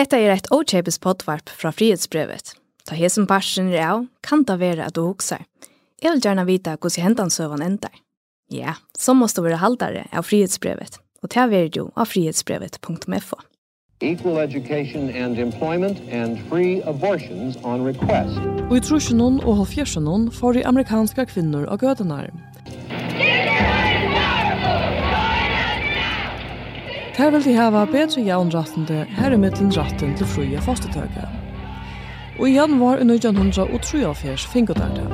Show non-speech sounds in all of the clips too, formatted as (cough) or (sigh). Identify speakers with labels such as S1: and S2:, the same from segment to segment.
S1: Hetta er eit ochepes potvarp fra frihetsbrevet. Ta hesen parsen er av, kan ta vera at du huksar. Jeg vil gjerne vita hos hentan søvan endar. Ja, så måste du være haldare av frihetsbrevet, og ta vera jo av frihetsbrevet.fo.
S2: Equal education and employment and free abortions on request.
S3: Og i trusjonen og halvfjerdsjonen får de amerikanska kvinner og gødenar. Yeah! Her vil de hava bedre jaunrattende her i middelen ratten til fruja fastetøyga. Og i januar i 1983 fingo der det.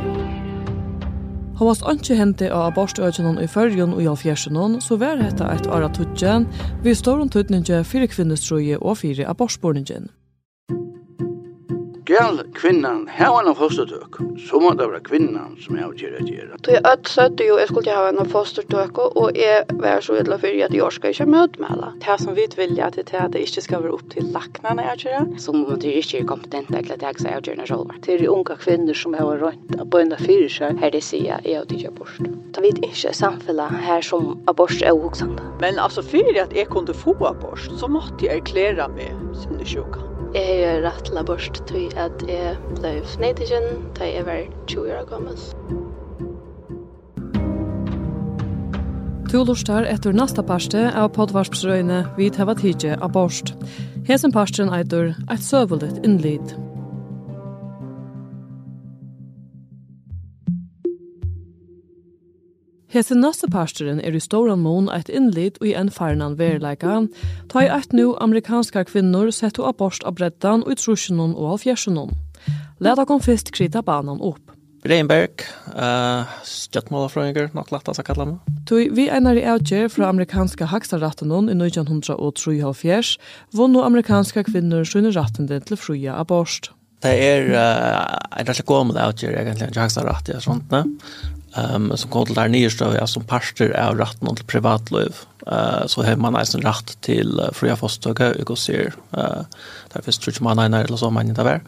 S3: Havast ikke hentet av abortøyene i førjen og i alfjersenon, så var dette et ara tutjen vi står om tutninje fyrir kvinnestrøye og fyrir abortsporningen
S4: skal kvinnan hava en fostertøk, så må det være kvinnan som har gjør det gjør.
S5: Så jeg ødsøtte jo, jeg skulle hava en fostertøk, og jeg var så ydla fyrir at jeg skal ikke møte med alle. Det som vi vilja til det, at det ikke skal være opp til laknene jeg gjør.
S6: må det ikke er kompetent til at jeg skal gjøre det selv.
S5: Det er unga kvinner som har rønt på en fyrir seg, her de sier jeg at ikke abort. Det vet ikke samfunnet her som abort er uhoksende.
S7: Men altså, fyrir at jeg kunne få abort, så måtte jeg erklære meg sinne.
S5: Jeg har rattla bort til at jeg ble fnetikken da jeg var 20 år gammel.
S3: Tu lustar etter nasta parste av podvarsprøyne vi tæva tidje abort. Hesen parsten eitur eit søvullet innlid. Hese næste pastoren er i storan mån eit innlid og i en farnan verleika, ta i eit nu amerikanska kvinnor sett og abort av breddan og i trusjonon og halvfjersonon. Leda kom fyrst krita banan opp.
S8: Reinberg, uh, stjøttmålafrøyngur, nok lagt altså kalla meg.
S3: Tui, vi einar i avgjør fra amerikanska haksarrattanon i 1903 vunn og amerikanska kvinnor sunne rattende til fruja abort.
S8: Det er uh, en rett og gammel avgjør, egentlig, ikke hans rett, ja, sånt, ne? Um, som går til der nyerstøv, ja, som parster av retten til privatliv, uh, så har man en rett til uh, fria fostøke, ikke å sier, uh, der finnes tror ikke man egner, eller så man ikke det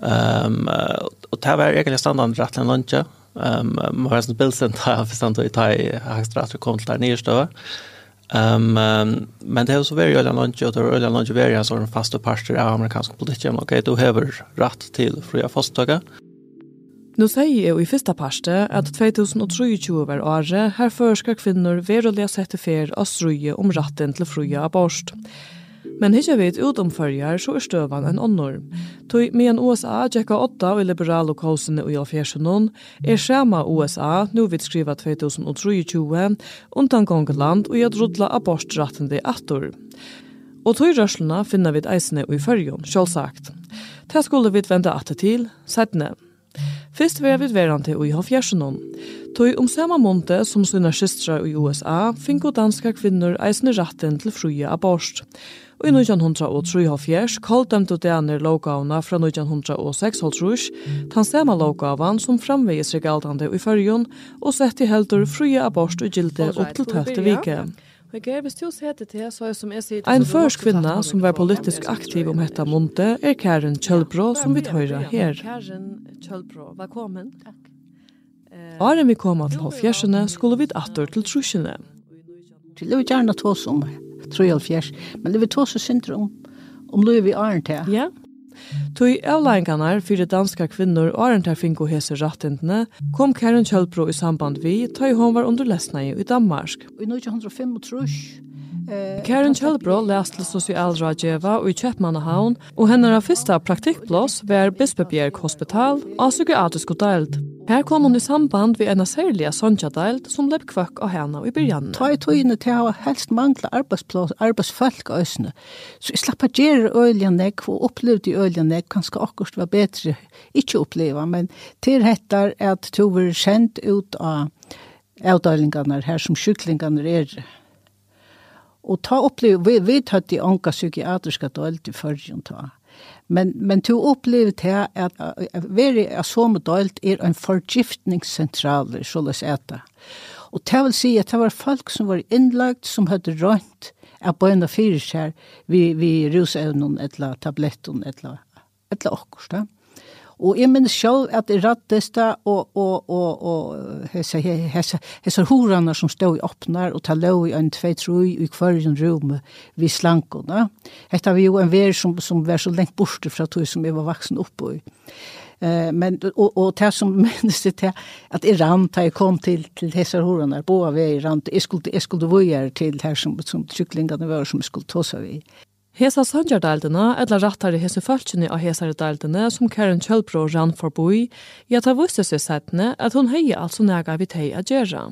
S8: Um, uh, og det var egentlig standard rett til en lunsje, um, man har eisen bilsen, da jeg forstand å ta i hans rett til å komme til der nyerstøv, Um, um, men det er så veldig øyne lunch og det er øyne lunch veldig en sånn fasta pastor av amerikansk politikk. Ok, okay, du har rätt til fria fasttaga.
S3: Nå sier jeg i første parste at 2023 var året här förskar kvinner veroliga sette fer og strøye om ratten til fria abort. Men hittar vet ett utomföljar så er støvan en onnor. Tog med en USA tjekka åtta og liberale och kausene och jalfjärsenon är USA nu vid skriva 2023 undan gångland og jag rudla abortrattende attor. Og tog rørslene finner vi eisene i fyrjon, sjølsagt. Det skulle vi vente atter til, sættene. Fyrst var vi verante i Hofjersenon. Tøy om samme måned som sina systra i USA finko danska kvinner eisne ratten til fruja abort. Og i 1973 kalldømte dener lovgavna fra 1906 holdt tan sema lovgavan som framvegis regaltande i fyrjun, og sett i heldur frie abort og gilde opp til tøfte vike. Ein førsk kvinna som var politisk aktiv om hetta monte er Karen Kjølbro som vi tøyra her. Karen Kjølbro, velkommen. Takk. Åren vi koma til Hofjersene skulle vi atter til Trusjene.
S9: Til å gjerne ta sommer. 73, men det vil ta seg synder om, om løy vi æren til.
S3: Ja, Tui avlæringarnar fyrir danska kvinnor årentar finko hese rattindene kom Karen Kjølbro i samband vi tøy hon var under lesnei i Danmark.
S9: I 1905
S3: Eh, Karen Kjølbro lest til sosialrådgjeva i Kjøpmannahavn, og hennar fyrsta praktikkblås var Bispebjerg Hospital, og psykiatrisk og deild. Her kom hun i samband vid ena særliga sonjadeild som løp kvøkk av henne i byrjan.
S9: Ta i togene til å helst mangla arbeidsplass, arbeidsfolk og øsne. Så jeg slapp å gjøre øylian jeg, og opplevde i øylian jeg, kanskje akkurat var bedre, ikke oppleva, men til hettar er at to var kjent ut av avdelingene her som sjuklingene er. Og ta opplevde, vi, vi tatt de anka psykiatriska døyld i førjen ta. Men, men du opplever til at veri av somedøylt er en förgiftningscentral så løs eta. Og det vil si at det var folk som var innlagt, som hadde rønt av bøyna fyrir seg vi, vi rusevnen, etla tabletten, etla, etla okkursta. Mm. Og jeg minnes selv at jeg rattes da, og, og, og, og hese, hese, hese horene som stod i åpner, og ta lov i en tvei troi i kvarjen rom vi slankene. Hette var jo en ver som, som var så lengt borte fra tog som jeg var vaksen oppe i. Eh, men, og, og det som (laughs) minnes det til, at jeg rant da jeg kom til, til hese horaner, både ved jeg rant, jeg skulle, jeg skulle vøyere til her som, som tryklingene var, som jeg skulle ta seg i.
S3: Hesa sangjardaldene, eller rattare hese falskene av hesardaldene som Karen Kjølbro rann forboi, ja, ta viste seg settene at hun hei altså nega vi tei a gjerra.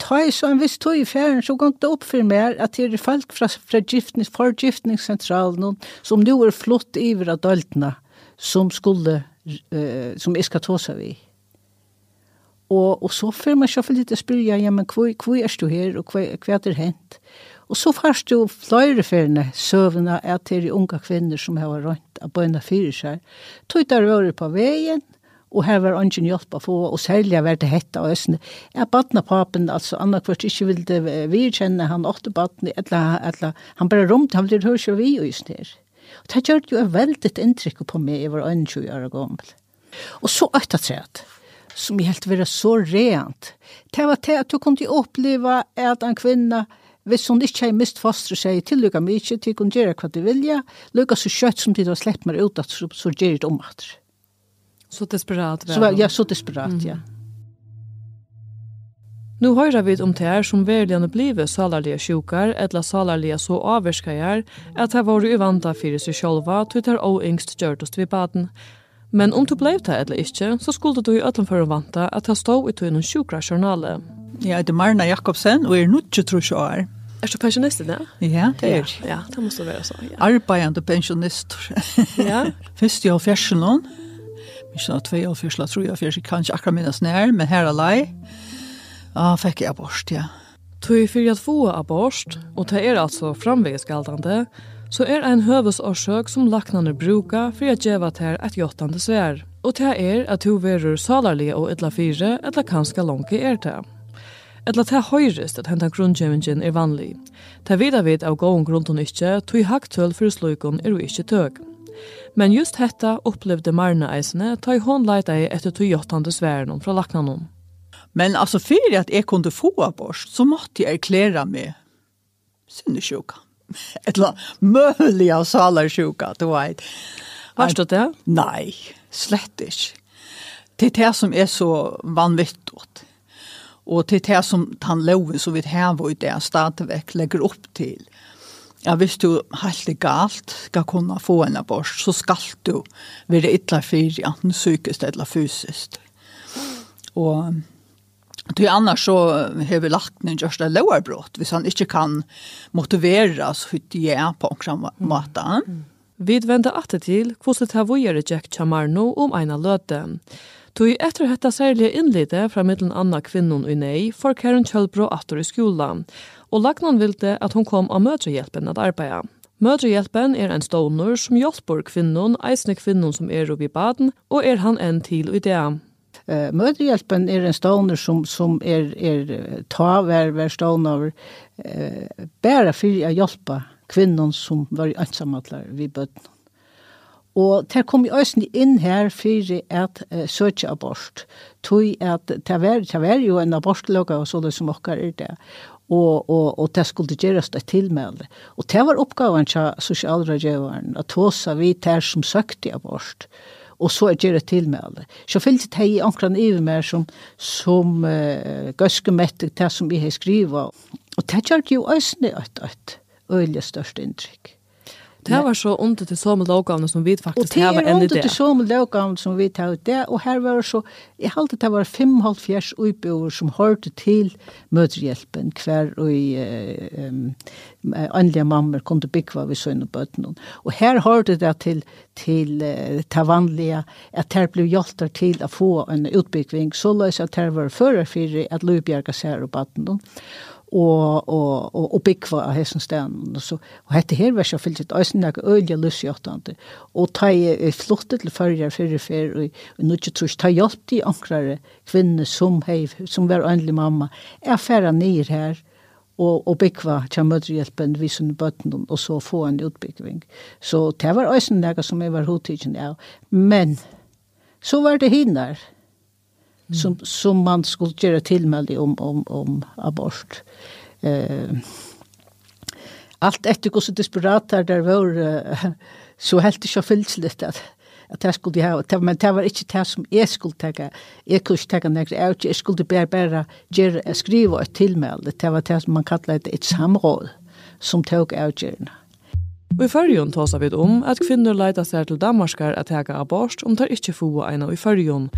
S9: Ta i så en viss tog i færen, så gong det opp for meg at det er folk fra, fra giftnings, forgiftningssentralen som nu er flott iver av daldene som skulle, uh, som jeg skal ta seg vi. Og, og så får man selvfølgelig litt å spyrja, ja, men hvor, hvor er du her, og hva, hva er det hent? Og så fars jo flere ferne søvende at det er unge kvinner som har rønt av bøyne fire seg. Tøy der rører på veien, og her var ingen hjelp å få, og særlig var vært hette av østene. Jeg badna papen, altså Anna Kvart ikke ville virkjenne, han åtte badne, eller, eller han bare romte, han ville høre seg vi og just her. Og det gjør jo et veldig inntrykk på meg, jeg var 21 år gammel. Og så øyne træt, som jeg helt være så rent, det var til at du kunne oppleve at en kvinne, hvis hun ikke har mist foster seg til lukka mye, til hun gjør hva de vilja, lukka så kjøtt som de har slett meg ut, så, så gjør det om at.
S3: Så desperat?
S9: Så, ja, så desperat, mm. ja.
S3: Nu høyrer vi om tær som verligane blive salarlige sjukar, eller salarlige så avverskajar, at her var uvanta fyrir seg sjolva, det er og yngst gjørtast vi baden, Men om du blev det eller ikke, så skulle du i øtlen for å vante at han stod i tøyne sjukra journalet.
S7: Jeg heter Marna Jakobsen, og er nødt til trus år.
S3: Er du pensjonist i det?
S7: Ja, det er.
S3: Ja, det måste være så. Ja.
S7: Arbeidende pensjonist.
S3: ja. (laughs)
S7: Først i halvfjersen noen. Minst av tvei halvfjersen, tror jeg halvfjersen, kanskje akkurat minnes nær, men her er lei. Ja, fikk jeg abort, ja.
S3: Tøy fyrir at få abort, og det er altså framvegisgaldande, så er ein høvesårsøk som laknane bruka for at djeva til et jottande svær. Og det er at du verur salarlig og etla fire, etla kanska langke er det. Etla det høyrest at hentan grunnkjemingen er vanlig. Det vidar vid av gåon grunden ikkje, tog haktøl for slukon er jo ikkje tøg. Men just hetta opplevde Marna eisene, ta i hånd leita i etter tog jottande sværen fra laknanon.
S7: Men altså, fyrir at jeg kunde få abort, så måtte jeg erklæra meg sinnesjukan ett la möjliga salar sjuka du vet.
S3: Vad står det?
S7: Nej, slett inte. Det är det som är så vanvettigt. Och det är det som han loven så vi här var ju det stadigväck lägger upp till. Ja, hvis du helt det galt skal kunne få en abort, så skal du være ytterligere fyr, enten psykisk eller fysisk. Og Du annars så har vi lagt en görsta lowerbrott, hvis han inte kan motivera hur det är på en måte. Mm. Mm.
S3: Vi vänder åter till hur det här vore Jack Chamarno om ena löte. Tui etter hetta særlige innlite fra mittelen Anna kvinnon i nei for Karen Kjølbro atter i skolan, og lagnan vilde at hon kom av mødrehjelpen at arbeida. Mødrehjelpen er en stånor som hjelper kvinnon, eisne kvinnon som er oppe i baden, og er han en til i det.
S9: Eh Mødrehjelpen er en stoner som som er er ta vær vær stoner eh bara för att hjälpa kvinnor som var ensamma vi bøtten. Og det kom jo også inn her for at uh, søke abort. Tui at det var, det var jo en abortlogga og så det som okkar er det. Og, og, og det skulle gjøres det tilmelde. Og det var oppgaven til sosialrådgjøveren at hos vi der som søkte abort og så er det til med alle. Så fyllt det i ankran i meg som, som uh, gøske mette, det som vi har skrivet. Og det gjør det jo også et, et øyelig størst inntrykk.
S3: Det var så ondt til så med lovgavene som vi faktisk har enn i det.
S9: Og det er ondt til så med lovgavene som vi har det, og her var det så, jeg halte det var fem halv fjers utbjøver som hørte til møterhjelpen hver og i um, andlige mammer kunne bygge vi sønne bøttene. Og her hørte det til, til uh, det vanlige, at her ble hjelter til å få en utbygging, så løs at her var fører for at lovbjerget ser og bøttene og og og og bikva av hessen stan og så og hette her var så fyllt et øysen der ølja lusjåttande og ta i flotte til førjar fyrir fer og nu ikke trus ta hjelp til ankrare kvinne som hei som var endelig mamma er færa nir her og og bikva til mødrehjelpen vi sunn bøtten og så få en utbygging så det var øysen der som jeg var hotigen ja men så var det hinner som, som man skulle göra tillmälde om, om, om abort. Eh, allt efter hur så desperat där där var uh, så helt inte fylsligt att att jag skulle ha men det var inte det som jag skulle ta jag kunde ta några ut jag skulle bara bara göra skriva ett tillmälde det var det som man kallade ett samråd som tog ut
S3: Og i fyrjun tåsa vi om at kvinner leita seg til Danmarskar at teka abort om tar ikkje få eina i fyrjun.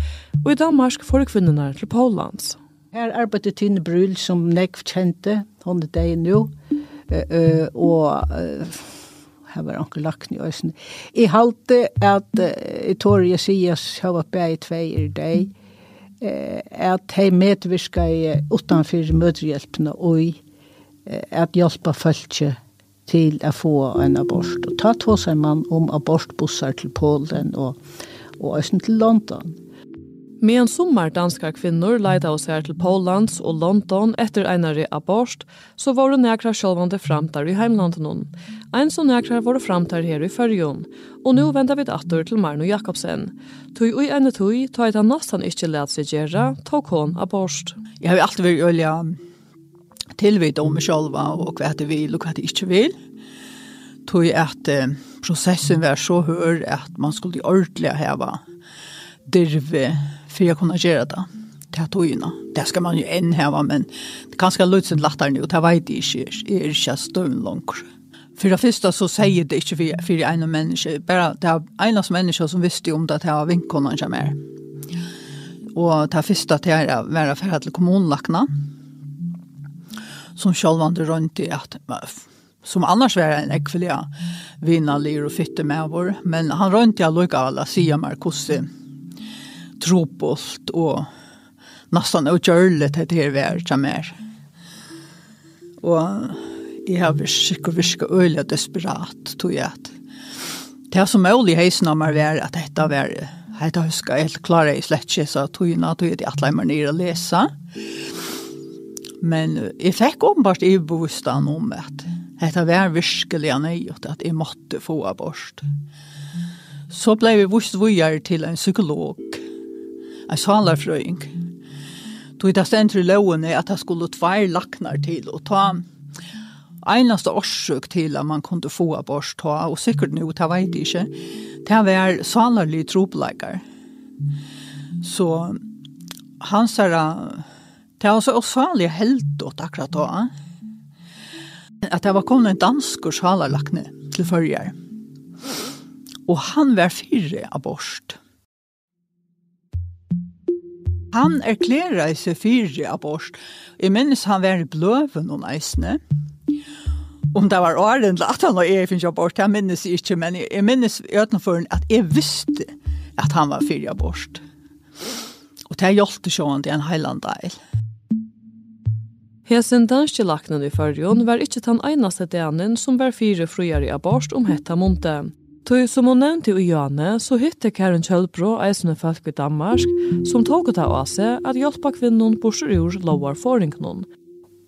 S3: Og i Danmark får kvinnorna til Pollands.
S9: Her arbeidde Tine Bryl som nekv kjente, hon er deg nå, og her var anker lagt i øysen. I halte at i torget sies var bæg i tvei i deg, at hei medvirka i utanfyr mødrehjelpene og at hjelpa fölkje til å få en abort. Og ta to seg man om abortbussar til Polen og, og også til London.
S3: Med en sommer danska kvinnor leida oss her til Pollands og London etter einare abort, så var det nekra sjølvande framtar i heimlanden hon. Ein som nekra var framtar her i fyrjon, og nu venter vi datter til Marno Jakobsen. Tui ui ene tui, ta eit han nastan ikkje let seg gjerra, tok hon abort.
S7: Jeg har alltid vært øyla tilvit om meg sjálva og hva det vil og hva det ikke vil. Tog at eh, prosessen var så hør at man skulle ordentlig heva dirve for jag kunne gjøre det til togene. Det skal man jo enn heva, men det kan skal løse latteren jo, det vet jeg ikke, er ikke støvn langt. For det første så sier det ikke for, for en människa. bare det er av människor som visste om det, det var vinkene som er. Og det første til å være ferdig til kommunlagene, som självande runt i att som annars var en ekvilja vinnalir och fytte med vår. Men han runt i alla alla sia Marcossi tropolt och nästan utgörligt det här som mer. Och jeg har virka virka øyla desperat, tog jeg at det som mulig heisen av meg var at dette var dette huska helt klare i slett ikke, så tog jeg at jeg atleimer nere å lese. Men jeg fikk åpenbart i bostad om at dette var virkelig nøyot at jeg måtte få abort. Så ble vi vist vujere til en psykolog, en salarfrøying. vet, det stendt i lovene at det skulle tvær laknar til og ta einaste årsøk til at man kunne få abort ta, og sikkert nå, det vet jeg ikke, det var salarlig tropleikar. Så han sa Det var så osanlig helt åt akkurat da. Att det var kommet en dansk och sjalarlackne till förrjar. Och han var fyra abort. Han erklärade sig fyra abort. Jeg minnes han var i blöven och näsne. Om det var åren att han var er finnes abort, jeg minnes ikke, men minnes minns utanför att jag visste att han var fyra abort. Och det hjälpte sånn till en heilandeil. Mm.
S3: Hesen danske laknen i fyrjon var ikkje tan einaste denen som var fire frujare abort om hetta monte. Tøy som hon nevnte i Jane, så hytte Karen Kjølbro eisne folk i Danmark, som tog ta av seg at hjelpa kvinnen borser ur lovar foringknon.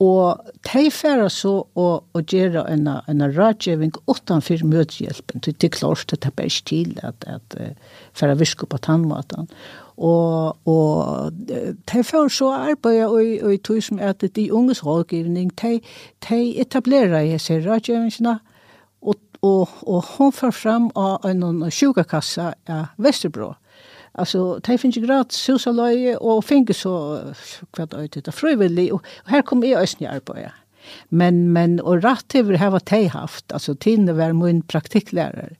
S9: Og de færa så og, å gjøre en, en rådgjøving utenfor møtehjelpen. Det er klart at det er bare til at, at, at færa virke på tannmaten. Og, og de får så arbeid og, og tog som at de unges rådgivning, de, de etablerer disse rådgivningene, og, og, og hon får fram av en sjukakassa av Vesterbro. Alltså, det finns ju gratis husalöje och finns så kvart ut det frivilligt. Och, och här kommer jag ösn i arbete. Men, men och rätt över här vad de haft. Alltså, Tine var min praktiklärare.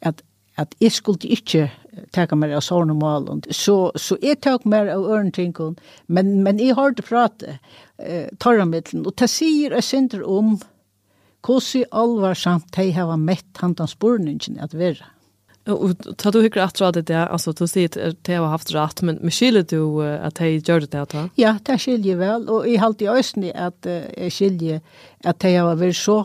S9: Att at jeg skulle ikke taka meg av sårne malen. Så, så jeg tok meg av ørentinkene, men, men jeg har det prate, eh, torramiddelen, og det sier jeg synder om hvordan alvarsamt de har mett hantans borningen at være.
S3: Og ta du hyggelig at rett det, altså du sier at de har haft rett, men, men skiljer du at de gjør det til
S9: Ja, det skiljer vel, og jeg halte i øsne at jeg skiljer at de har vært så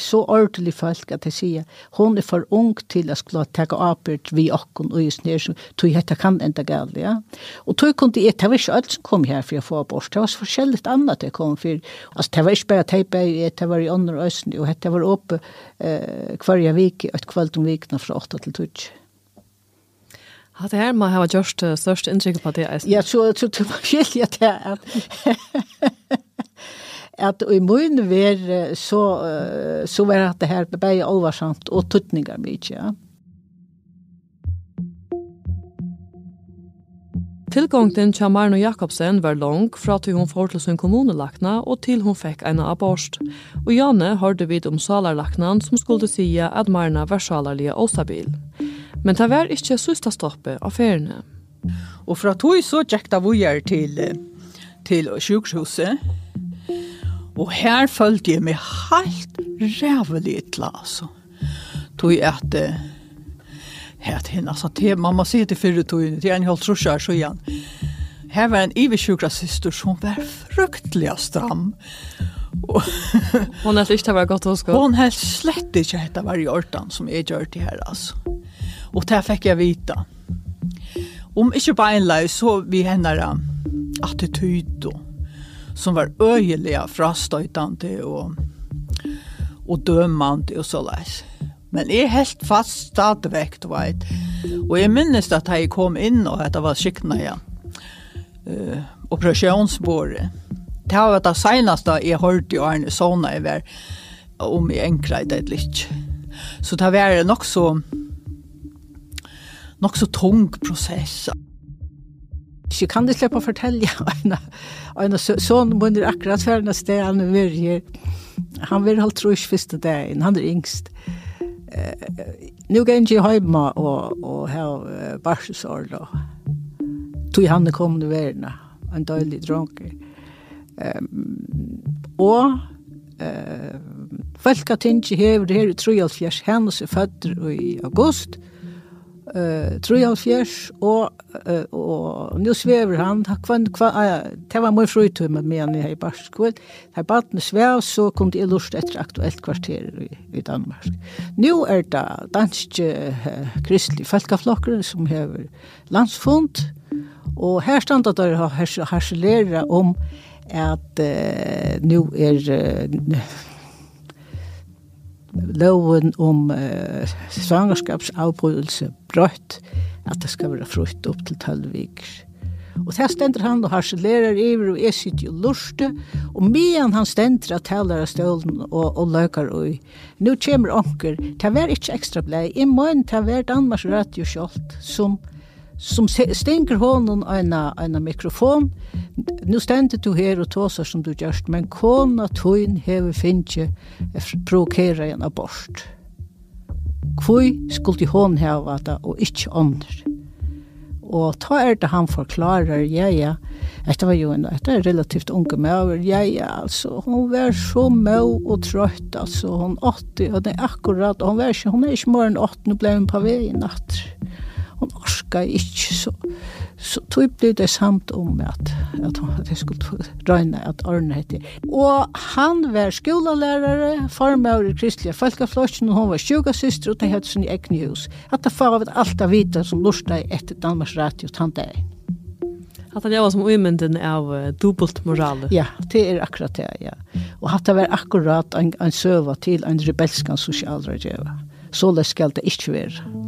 S9: så ordentlig folk at jeg sier, hun er for ung til å skulle ta apert vi okken og just nere, tog hette kan enda galt, ja. Og tog kunne jeg, det var ikke alt som kom her for å få abort, det var så forskjellig annet jeg kom for, altså det var ikke bare teipa i, det var i andre østen, og det var oppe eh, hver vik, et kveld om vikene fra 8 til 12.
S3: Ja, det her må ha gjort størst inntrykk på det.
S9: Ja, så så (laughs) jeg man skiljer det at i mun ver så så var at det her bei alvarsamt og tutningar mykje. Ja.
S3: Tilgångten til Marno Jakobsen var lang fra til hun får til sin kommunelakna og til hun fikk en abort. Og Janne hørte vidt om salarlaknan som skulle si at Marna var salarlige og stabil. Men det var ikke sista stoppet av feriene.
S7: Og fra tog så gikk det vujer til, til sjukhuset Og her følte jeg meg helt rævelig illa, altså. Tog jeg at het henne, altså, det, man må si til fyrre det til en halv trusjar, så igjen. Her var en ivesjukra syster som var fruktelig stram. (laughs)
S3: hon helt ikke det var godt hos
S7: Hon helt slett ikke hette var i orten som jeg gjør til her, altså. Og det fikk jeg vite. Om ikke på en leis, så vi henne attityd og som var öjliga frastøytende og, og dømende og så leis. Men jeg helt fast stadigvæk, du vet. Og jeg minnes at jeg kom inn og at det var skikkene igjen. Uh, operasjonsbordet. Det var det seneste jeg hørte i Arne Sona i hver om jeg enkret det litt. Så det var nok så nok så tung prosess.
S9: Så kan du slippe å fortelle en, en sånn munner akkurat ferdende sted han er her. Han vil holde trus første dagen, han er yngst. Uh, nu gav jeg hjemme og, og har barsesår da. Tog han kom til verden, en døylig dronker. Um, og uh, folk har tinget her, det her er 3.5, hennes er født i august. Uh, eh 3 og og nú svever han kvann det var mjög fröjt med meg i hei barskvøl hei barn svev så kom det lust ett aktuelt kvarter i, Danmark. Nu er det dansk uh, kristlig folkaflokker som har landsfond og stannar standa har harselera om at uh, nu er uh, loven om eh, svangerskapsavbrydelse brøtt at det skal være frukt opp til 12 viker. Og der stender han og harselerer iver og er sitt jo lurste, og medan han stender at taler av stølen og, og løkar ui. Nå kommer onker, det var ikke ekstra blei, i morgen det var Danmarks Radio Kjolt som som stinker honom en en mikrofon. Nu ständer du här och tåsar som du görst, men kona tøyn hever finnkje provokera en abort. Kvoi skulle hon hava det og ikkje andre. Og ta er det han forklarar, ja, ja, dette var jo en dette er relativt unge med, ja, ja, altså, hun var så mø og trøtt, altså, hun 80, og det er akkurat, hun var ikke, hun er ikke mer enn åtte, nå ble hun på vei i natt. Ja hon orska ikkje så så tog blev det samt om at at hon at skulle røyna at Arne hette og han var skolalærare farmaur i kristliga folkeflosjen, og hon var sjukasyster og det hette sin egne hus at det far av et alt av vita som lorsta etter Danmarks radio han dag
S3: Att det var som omynden av dubbelt moral.
S9: Ja, det är akkurat det, ja. Och att det var akkurat en, en søva till en rebelskans socialrådgivare. Så det skal det inte vara.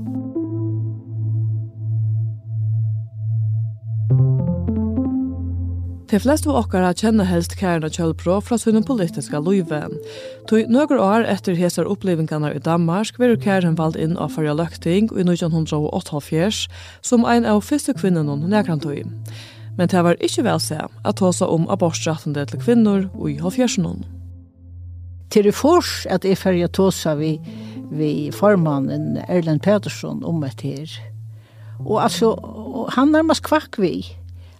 S3: De fleste av okkara kjenner helst Karen og Kjølpro fra sunne politiska løyve. Tog nøkker år etter hesar opplevingene i Danmark vil Karen valgt inn av Farja Løkting i 1988 som ein av første kvinnen hun nekrantøy. Men det var ikkje vel seg at tåsa om abortstrattende til kvinner og i halvfjersen
S9: Til det fors at jeg ferja seg vi, vi formannen Erlend Petersen om et her. Og altså, han nærmast kvakk vi.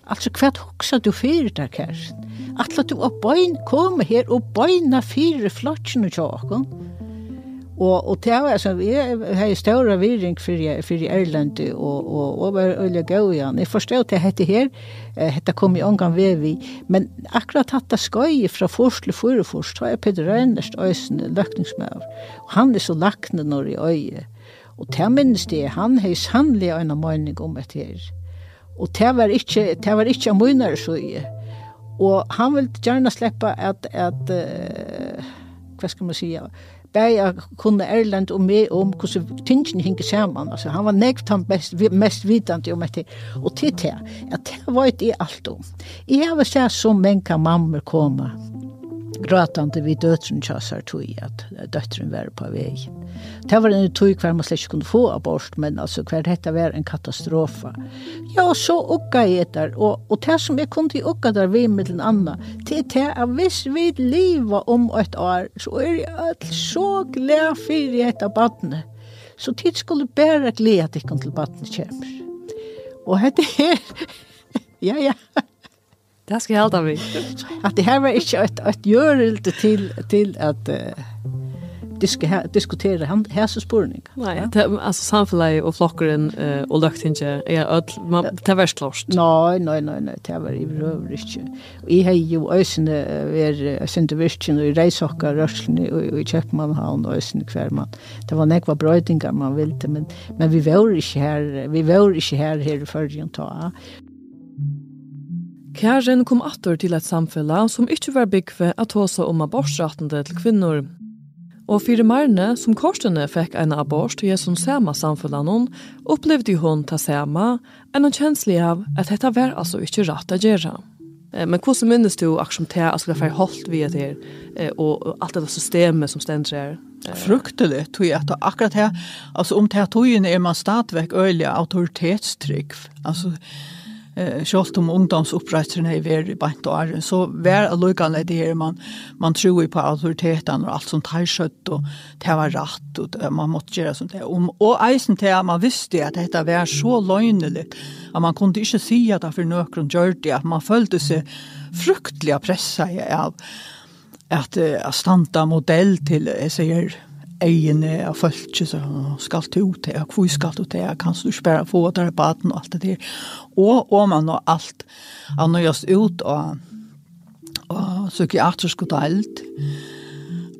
S9: Altså, hva hoksa du fyrir der, Kjæresten? Atla du og bøyn kom her og bøyna fyrir flotjen og tjåkon. Og, og det var, altså, jeg har større virring fyrir, fyrir Erland og, og, og var øyla gaujan. Jeg forstår til hette her, hette kom i omgang vevi, men akkurat hatta skøy fra fors til fyrefors, ta jeg Peter Reinerst øysene, løkningsmøver, og han er så lakne når i øye. Og til minnes det, han har sannlig en mening om et her. Og det var ikke, det var ikke en så. Og han ville gjerne slippe at, at uh, hva skal man sige, bæja kunne Erland og meg om hvordan tingene hinge sammen. Altså, han var nekt han best, mest vidende om dette. Og til det, at det var ikke alt om. Jeg har sett så mange mammer komme gråtande vid døtren tjassar tog at døtren var på vei. Det var en tog hver man slett ikke kunne få abort, men altså hver dette var en katastrofa. Ja, så ukka jeg der, og, og det som jeg kunne ukka der vi med den andre, det er det at hvis vi lever om et år, så er jeg alt så glad for dette badene. Så tid skulle bare glede at ikke til badene kommer. Og dette er, (laughs) ja, ja,
S3: Det skal jeg helt av meg.
S9: At det her var ikke et, inte ett til, görelse till till diskutere hese diskutera
S3: Nei, ja? det alltså samfällig och flockaren eh, och löktinge er ødel. man det var klart.
S9: Nei, nei, nei, nei, det var i røver rövriske. Och i hej ju ösne är synte visken och rejsakar rörslen og i Kjøpmannhavn og øsene hver kvärman. Det var nekva brøydinger man ville men men vi var ikke her, vi var ikke her her i förrän ta.
S3: Karen kom attor til et samfunn som ikke var byggve at hosa om abortsratende til kvinnor. Og fire marne som korsene fikk en abort til som samme samfella noen, opplevde hun ta samme, en kjensli av at dette var altså ikke rett å gjøre. Men hvordan minnes du akkurat som det at skulle være holdt via det og alt det systemet som stender her?
S7: Fruktelig, tror jeg, at akkurat her, altså om det her er man stadigvæk øyelig autoritetstrykk. Altså, eh sjølt om ungdomsoppretterne i ver bant og er så vær allukane det her man man tror på auktoriteten og alt som tar skjøtt og det var rett og man måtte gjøre sånt der om og eisen til man visste at dette var så løgnelig at man kunne ikke si at det for nøkron gjør det at man følte seg fruktelig pressa av at, at standa modell til jeg sier øynene av folk, så skal du ut og hvor skal du til, kan du ikke bare få der baden og alt det der. Og om man og alt, han har just ut og, og psykiatrisk og alt.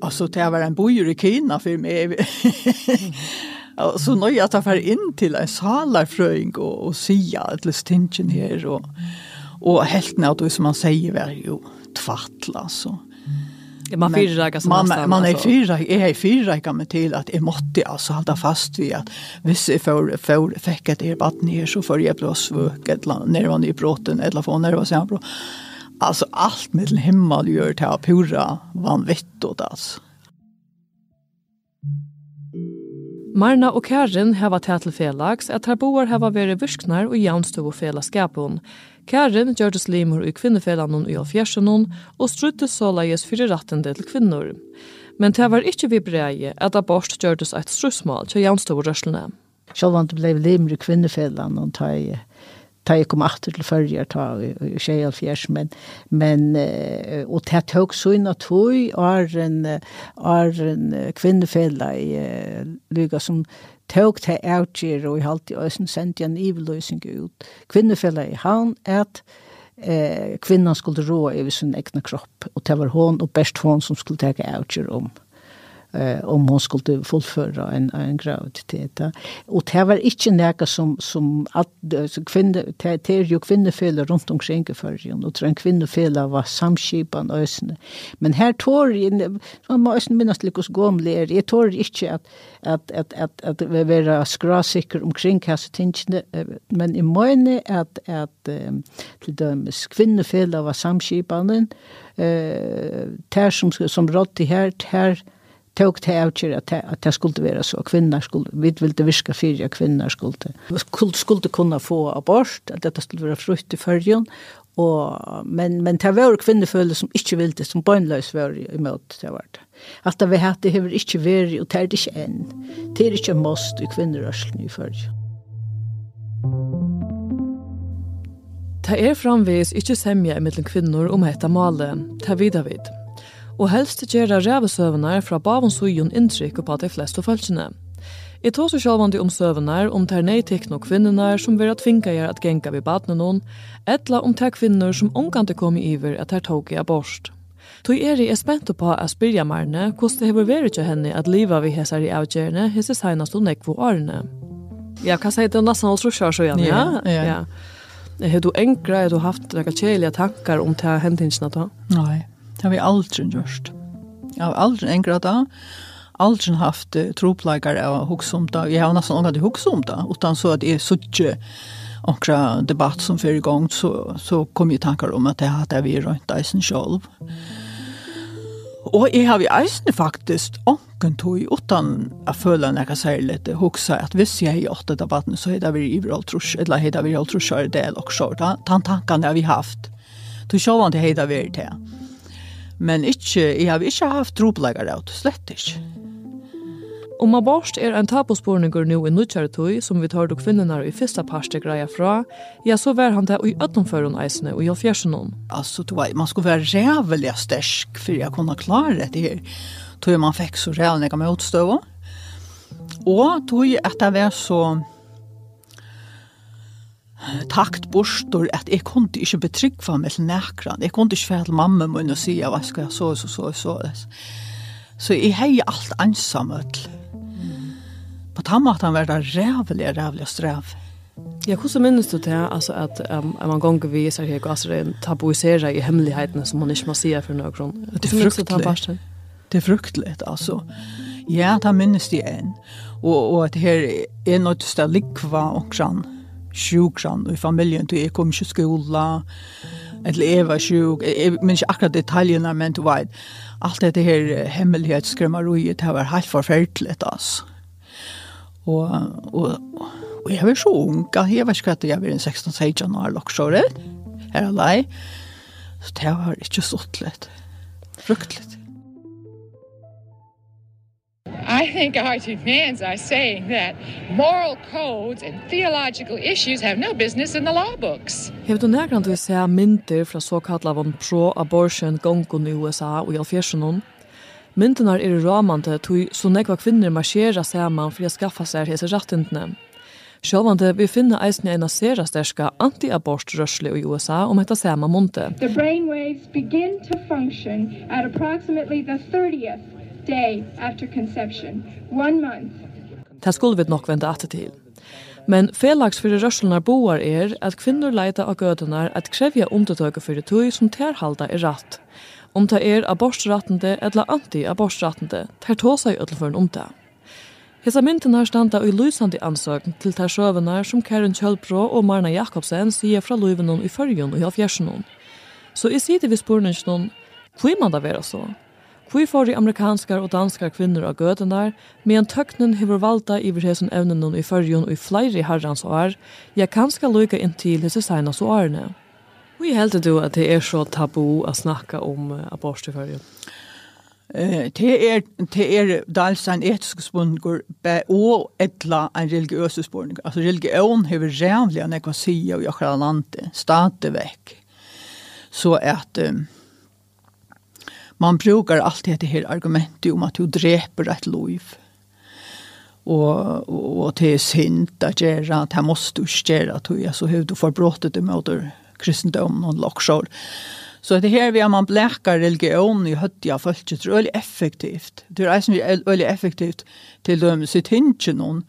S7: til jeg var en bojer i Kina for meg. Og så nå jeg tar for inn til en salarfrøying og, og sier et det stinker her, og, og helt ned, som han sier, var jo tvattla, så
S3: man fyrräkar som
S7: man, man, man är jeg er är fyrräkar mig til at jeg måtte altså halda fast vid at hvis jeg får, får fikk et erbatt ner så får jeg blå svök eller nervan i bråten eller få nervan i bråten. Altså alt med himmel gjør til å pura vanvittigt alltså.
S3: Marna og Karin hava tæt til felags at her boar hava veri virknar og jaunstøv og felaskapun. Karin gjørtes limur i kvinnefelanon i alfjersenon og struttes såleis fyrir rattende til kvinnor. Men det var ikkje vi brei at abort gjørtes eit strussmål til jaunstøv og rørslene.
S9: Sjålvan det blei limur i kvinnefelanon tøye ta jeg kom atter til førjer, ta i tjej fjers, men, men og det tok så inn at hun er en, er en kvinnefella i lyga som tok til avgjør og i halvt i øysen sendte en iveløsning ut. Kvinnefella i havn at eh, kvinnan skulle rå i sin egna kropp, og det var hon og best hon som skulle ta avgjør om eh, om hon skulle fullföra en, en graviditet. Och det var inte näka som, som att, så kvinne, det, det är ju runt omkring för ju och en kvinnefälla var samskipan ösne. Men här tår jag, man måste minnas lite hos gomler, jag tår inte att, att, att, att, att, att vara skrasiker omkring hans tingene, men i måne att, att till dömes kvinnefälla var samskipan eh, tär som, som rått i här, tär tog til avgjør at, at det skulle være så, kvinner skulle, vi ville virke fire at kvinner skulle, skulle skulle kunne få abort, at dette skulle være frukt i førjen, og, men, men det var kvinnefølge som ikke ville, som bøgnløs var i møte det var det. At det vi hatt det har ikke vært, og det er det ikke enn. Det er ikke måst i kvinnerørselen i førjen.
S3: Det er framvis ikke semje mellom kvinner om hetta det er videre vidt og helst gjøre rævesøvene fra bavens ujon inntrykk på de fleste følgene. Jeg tar så sjølvande om søvene om det er neitikne og kvinnerne som vil at finka gjør at genka ved badene noen, etla om det er kvinner som omkant er kommet iver at det er tog i abort. Tog er jeg spent på å spyrja Marne hvordan det har vært til henne at livet vi hesser i avgjørende hese senest og nekvo årene. Ja, hva sier du nesten alt så så igjen? Ja, ja. ja. Har du enkla, har du haft noen kjelige tankar om det hendingsene da?
S7: Nei. Det har vi aldri gjort. Jeg har aldri enkrat da, Aldri haft tropleikar av hoksumta. Jeg har nesten omgat i hoksumta, utan så at jeg suttje okra debatt som fyrir gong, så, så kom jeg tankar om at jeg hadde vi rønt eisen sjolv. Og jeg har vi eisen faktisk onken tog utan a jeg sier litt hoksa at hvis jeg gjort det debatten så heida vi iver trus, eller det vi altrush er del og så tan tankan har vi haft. Du sjåvan til heida vi er til men ikke, jeg har ikke haft troplegger av slett ikke.
S3: Om abort er en tabusporninger nu i nødkjære tøy, som vi tar til kvinnerne i første parste greia fra, ja, så var han det i øttenføren eisene og i halvfjersen
S7: Altså, var, man skulle være rævelig stersk for jeg kunne klare det her. Tøy man fikk så rævlig motstøvende. Og tøy at det var så takt bostor at jeg kunde ikke betrykva meg til nekran. Jeg kunde ikke fære til mamma min og sige, hva skal jeg så, så, så, så. Så jeg hei alt ansamøtl. Mm. På måten var det rævlig, rævlig og strev.
S3: Ja, hvordan minnes du til altså, at um, man ganger viser her gasser tabuiserer i hemmelighetene som man ikke må si for noen grunn?
S7: Det er fruktelig. Det er fruktelig, altså. Ja, det minnes de en. Og, og at her er noe til å ligge hva og grann sjukran i familjen, du jeg kom ikke skola, eller jeg var sjuk, jeg minns ikke akkurat detaljerna, men du vet, alt dette her hemmelighetsskrimmeriet, det var helt forferdelig, altså. Og, og, og jeg var så ung, jeg var ikke at jeg var 16-16 år, loksåret, her alai, så det var ikke så litt, fruktelig.
S10: I think R.T. Vance are saying that moral codes and theological issues have no business in the law books.
S3: Hevur du nærkant við se myndir frá såkallar von pro-abortion gongun í USA og í alfjersenun? Myndinar er ramande tui så nekva kvinner marsjera saman fyri at skaffa seg hese rattindne. Sjálvande vi finna eisne eina sera sterska anti-abortrørsle i USA om etta sama monte.
S11: The brainwaves begin to function at approximately the 30th day after conception, one month.
S3: Det skulle vi nok vente at til. Men felags fyrir rørslunar boar er at kvinnor leita av gøtunar at krevja undertøke fyrir tøy som terhalda er ratt. Om det er abortstrattende eller anti-abortstrattende, ter ta seg ødelføren om det. Hesa myndinar standa i lysande ansøkn til ter sjøvenar som Karen Kjølbro og Marna Jakobsen sier fra løyvenon i fyrjun og i avgjersenon. Så i sida vi spurningsnon, hvor man da vera så? Hvor får de amerikanskar og danske kvinner av gøtenar, medan tøknen hever valda iver hesen evnen i førjon og i flere herrens år, jeg kan skal lykke inn til hese seinas årene. Hvor heldur du at det er så tabu å snacka om abort i fyrjun?
S7: Eh, det er det er dels en etisk spørsmål og etla en religiøs spørsmål. Altså religion hever jævlig enn jeg kan si og jeg kan lande stadig väck. Så at um, man brukar alltid det här argumentet om att du dreper ett liv. Och, och, och det är synd att göra, att här måste du göra att du är så hur du förbrottet brottet emot kristendomen och lockshow. Så det här vi har man bläkar religion i höttiga folket är väldigt effektivt. Det är som är väldigt effektivt till dem sitt hinchen någon.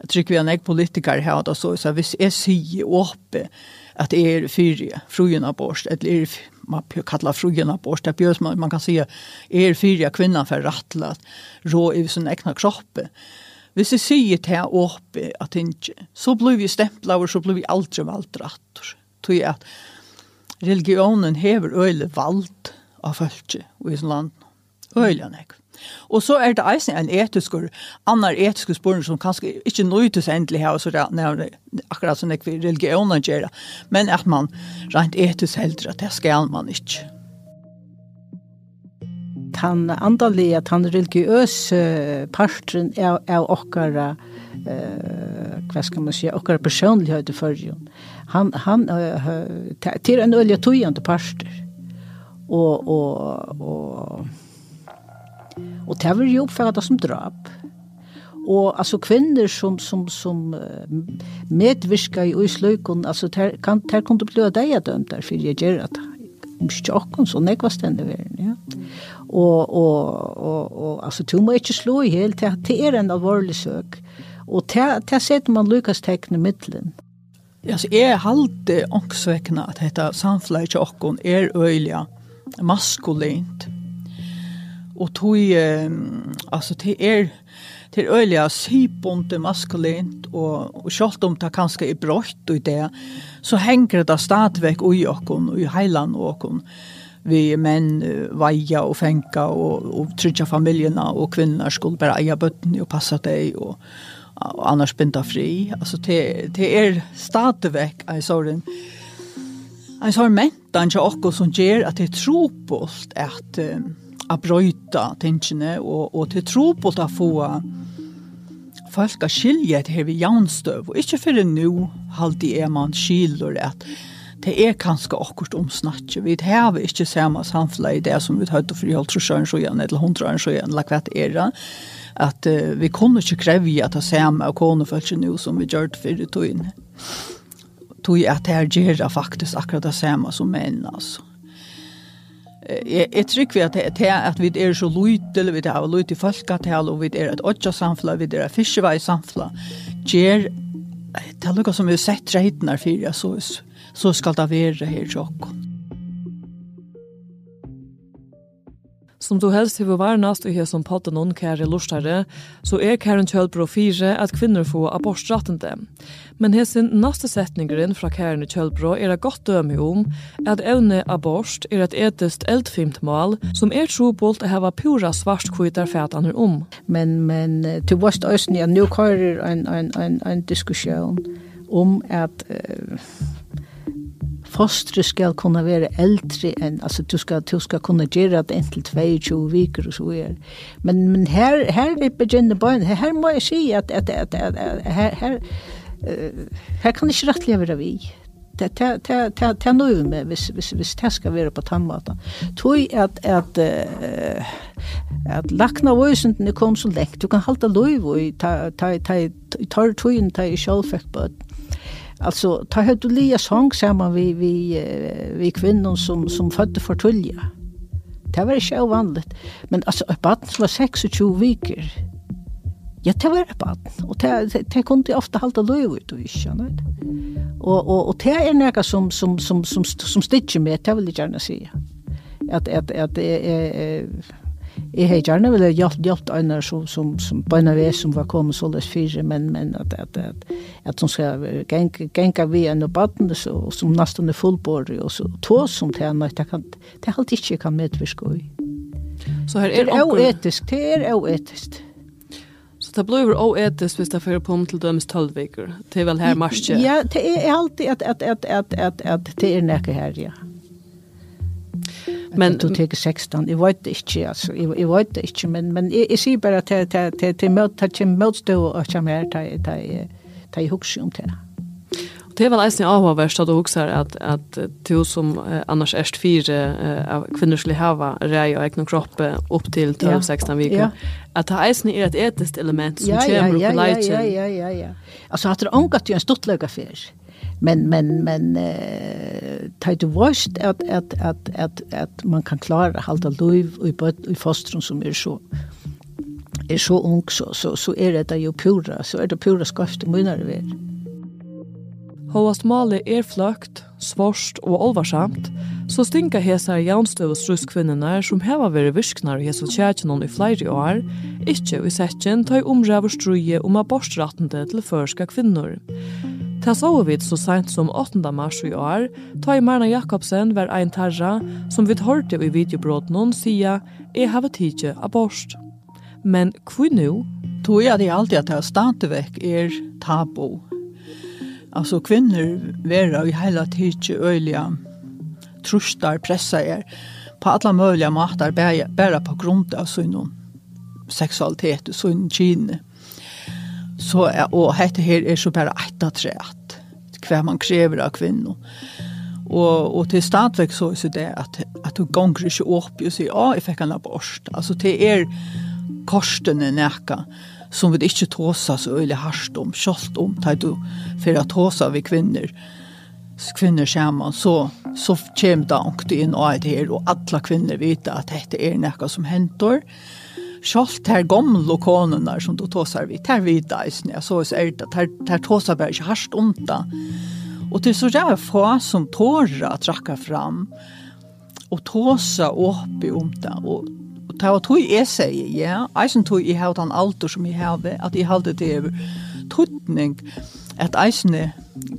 S7: Jag tycker vi har en politiker här då så så vi är sig uppe att är fyra fruen borst, eller är man kallar frugorna på det bjöds man, man kan se er fyra kvinnan för rattlat rå i sin egna kropp. Hvis jeg sier til jeg åpe at ikke, så blir vi stempla og så blir vi aldri valgt rattor. Tog at religionen hever øyelig valgt av følge i sin land. Øyelig han ikke. Og så er det eisen en etiskur, annar etisk spørsmål som kanskje ikke nøytes endelig her, så det er akkurat som ikke religionen gjør men at man rent etisk heldur at det skal man ikke.
S9: Tan andalige, han religiøse parten er, er okkara, eh, hva skal man si, okkara personlighet i fyrrjon. Han, han, uh, til en ølje tøyende parter. Og, og, og, Og det var jo oppfattet som drap. Og altså kvinner som, som, som medvirka i usløykon, altså der, kan, der kunne bli av deg dømt der, for jeg gjør at om sjokken, så nekva stende verden, ja. Og, og, og, og altså, du må ikke slå i helt, det er en alvorlig søk. Og det setter man Lukas tekne middelen.
S7: så jeg halte ångsvekkene at dette samfunnet ikke åkken er øyelig maskulint, och tog eh, alltså till er till öliga syponte maskulint och och selv om det kanske i brott og det så henger det stadigvæk och i ui och i heilan och och vi menn vaja och fenka och och trygga familjerna och kvinner skulle bara eia bötten och passa deg och, og annars binda fri. Alltså till till er stadväck i såren en sån mentan til också som ger att det er tropåst att um, a brøyta tingene, og, og til tro på å få folk a skilje til her vi jaunstøv, og ikke for nu halde er man skilur at det er kanskje akkurat omsnakje, vi har ikke samme samfunnet i det som vi har hørt for i halvt sjøen så igjen, eller hundra sjøen så igjen, eller hva det er at uh, vi kunne ikke kreve at det samme av konefølse nå som vi gjør det før i inn. Tog at det her gjør faktisk akkurat det samme som menn, altså. Jeg, jeg tror vi at det at vi er så lojte, vi har i folketal, og vi er et åtja samfla, vi er et fiskevei samfla, gjør det er noe som vi har sett reitene for, fyrir, så, så skal det være her til åkken.
S3: Som du helst hevur varnast og hesum potten noen kære lustare, så er Karen Kjølbro fire at kvinner får abortrettende. Men hesin næste setningeren fra Karen Kjølbro er det godt døme om at evne abort er et etest eldfimt mål som er trobolt å hava pura svart kvitar fætaner om.
S9: Men, men til vårt østen, ja, nu kører en, en, en, en diskusjon om at uh, fostre skal kunna være eldre enn, altså du skal, du skal kunna gjøre det inntil 22 viker og så er. Men, men her, her er begynner bøyen, her, her må jeg si at, at, at, at, at her, her, uh, her kan ikke rettelig være vi. Det det det det nu med hvis hvis hvis det skal vara på tandmata. Tui at at uh, at lakna voisen kom så lekt. Du kan halda lov og ta ta ta tar tuin ta i sjølfekt på. Alltså ta hört du lia sång samman vi vi vi kvinnor som som födde för tulja. Det var inte ovanligt. Men alltså ett barn som var 26 veckor. Ja, det var ett barn. Och det, det, det kunde ofta halta löv ut och inte annat. Och, och, och det är något som, som, som, som, som stitcher med, det vill jag gärna säga. Att, att, att, är att Jeg har gjerne vel hjulpet, hjulpet øyne som, som, som bøyne ved som var kommet så løs fire, men, men at, at, at, at hun skal genge vi en og baden, så, som nesten er fullbord, og så tås som til henne, det, kan, det er alltid ikke kan medvirke i. Så her er det er oetisk, det er oetisk.
S3: Så det blir oetisk hvis det fører på om til dømes tolvviker. Det er vel her marsje?
S9: Ja, det er alltid at, at, at, at, at, at det er nækket her, ja. Mm men du tar 16 jag vet det inte alltså jag vet det inte men men jag ser bara att att att till möt att till möt stå och jag mer ta ta ta i hooks om det.
S3: Det är väl nästan avvärst att du också att att du som annars är fyra av kvinnor skulle hava rej och egen kropp upp till 12 16 veckor. Att det är är ett etiskt element som kommer upp i.
S9: Ja ja ja ja ja. Alltså att det ångat ju en stortlöga fisk men men men eh ta du vurst at at at at at man kan klara halda liv i bøtt i fostrum som er så er så ung så så så er det jo pura så er det pura skaft munnar ver.
S3: Hoast male er fløkt, svarst og olvarsamt, så stinka hesar jaunstøvus ruskvinnenar som heva veri virknar i hesu tjætjenon i flere år, ikkje vi setjen ta i omræver struje om abortrattende til førska kvinnor. Ta så vi så sent som 8. mars i år, ta i Marna Jakobsen var ein tarra som vi hørte i videobrot noen sia «Jeg har tidsi abort». Men hvor nu?
S7: Tog jeg det alltid at det stadigvæk er tabu. Altså kvinner vera i hele tidsi øyliga trustar, pressa er på alla möjliga matar bära på grund av sin sexualitet och sin kynne. Mm så er, og hette her er så bare ett av treet, hva man krever av kvinner. Og, og til stadvek så er det at, at du gonger ikke opp og sier, ja, jeg fikk en abort. Altså til er korsene nækka som vi ikke tåsa så øyelig harsht om, kjolt om, da du fyrir at tåsa vi kvinner, kvinner sammen, så, så kommer det ångte inn og det her, og alle kvinner vet at dette er nækka som hentor. Og Sjalt her gamle konene som du tåsar vidt, her vidda i jeg så er det, her, her tåsar bare ikke hardt ondt da. Og til så der få som tårer å trakke fram, og tåsa oppi i det, og Og det var tog jeg sier, ja, eisen tog jeg har den alder som jeg har, at jeg hadde det over tøtning, at eisene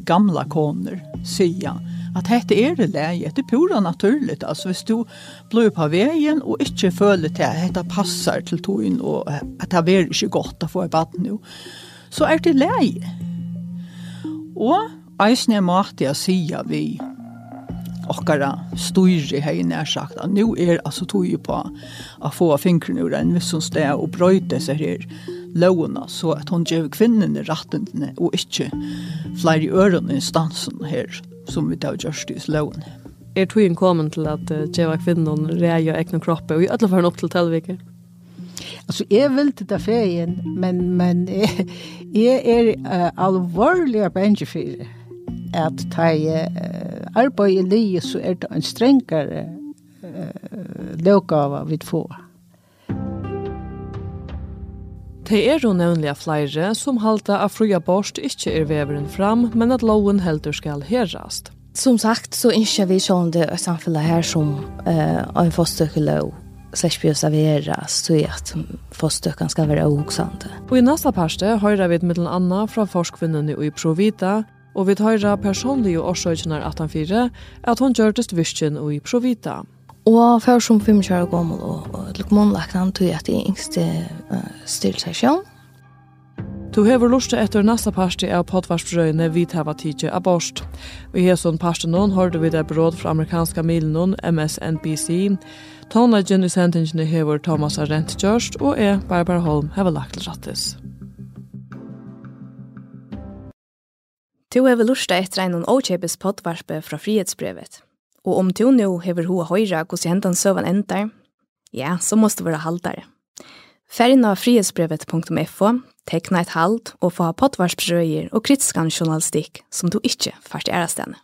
S7: gamla koner sier, at dette er det leie, det er pura naturligt. Altså hvis du blir på veien og ikke føler til at dette passer til togjen og at det er ikke godt å få i baden nå, så er det leie. Og eisen er måte å si vi okkara styrri hei nær sagt at nu er altså tog på å få fingrene ur en viss sted og brøyde seg her lovene, så at hun gjør kvinnene rettene, og ikke flere ørene instansen her, som vi da gjørst i lovene.
S3: Er tog kommet til at uh, gjør kvinnene reier egne kroppe, og i alle fall opp til telviker?
S9: Altså, jeg vil til det ferien, men men jeg, jeg er uh, alvorlig av en at ta i uh, arbeid i livet så er det en strengere uh, lovgave vi får.
S3: Det er jo nevnlig flere som halda av fri abort ikke er veveren fram, men at loven heldur skal herrast.
S12: Som sagt så ikke vi sånn det samfunnet her som eh, en fosterkelov blir serveras så är att förståkan ska vara oxande.
S3: Och i nästa parste höra vi med en annan från forskvinnen i Provita og vi hører personlig og årsøkene att han at hun gjør det visken i Provita.
S12: Og før som fem kjører gammel og, og til kommunlagnan tog at det yngste uh, styrstasjon.
S3: Du hever lust etter nasta parti av podvarsbrøyene vi tava tidsi abort. Vi i sånn parti noen hørte vi det bråd fra amerikanska milen MSNBC. Tona Jenny Sentingene hever Thomas Arendt Kjørst og jeg, Barbara Holm, hever lagt til rattis.
S1: Du hever lust etter en og kjepes podvarspe fra frihetsbrevet. Og om du nu hever hoa høyra hos hentan søvan endar, ja, så måste du være haldare. Færgen av frihetsbrevet.fo, tekna et halt og få ha pottvarsprøyer og kritiskan journalistikk som du ikke fart i ærastene.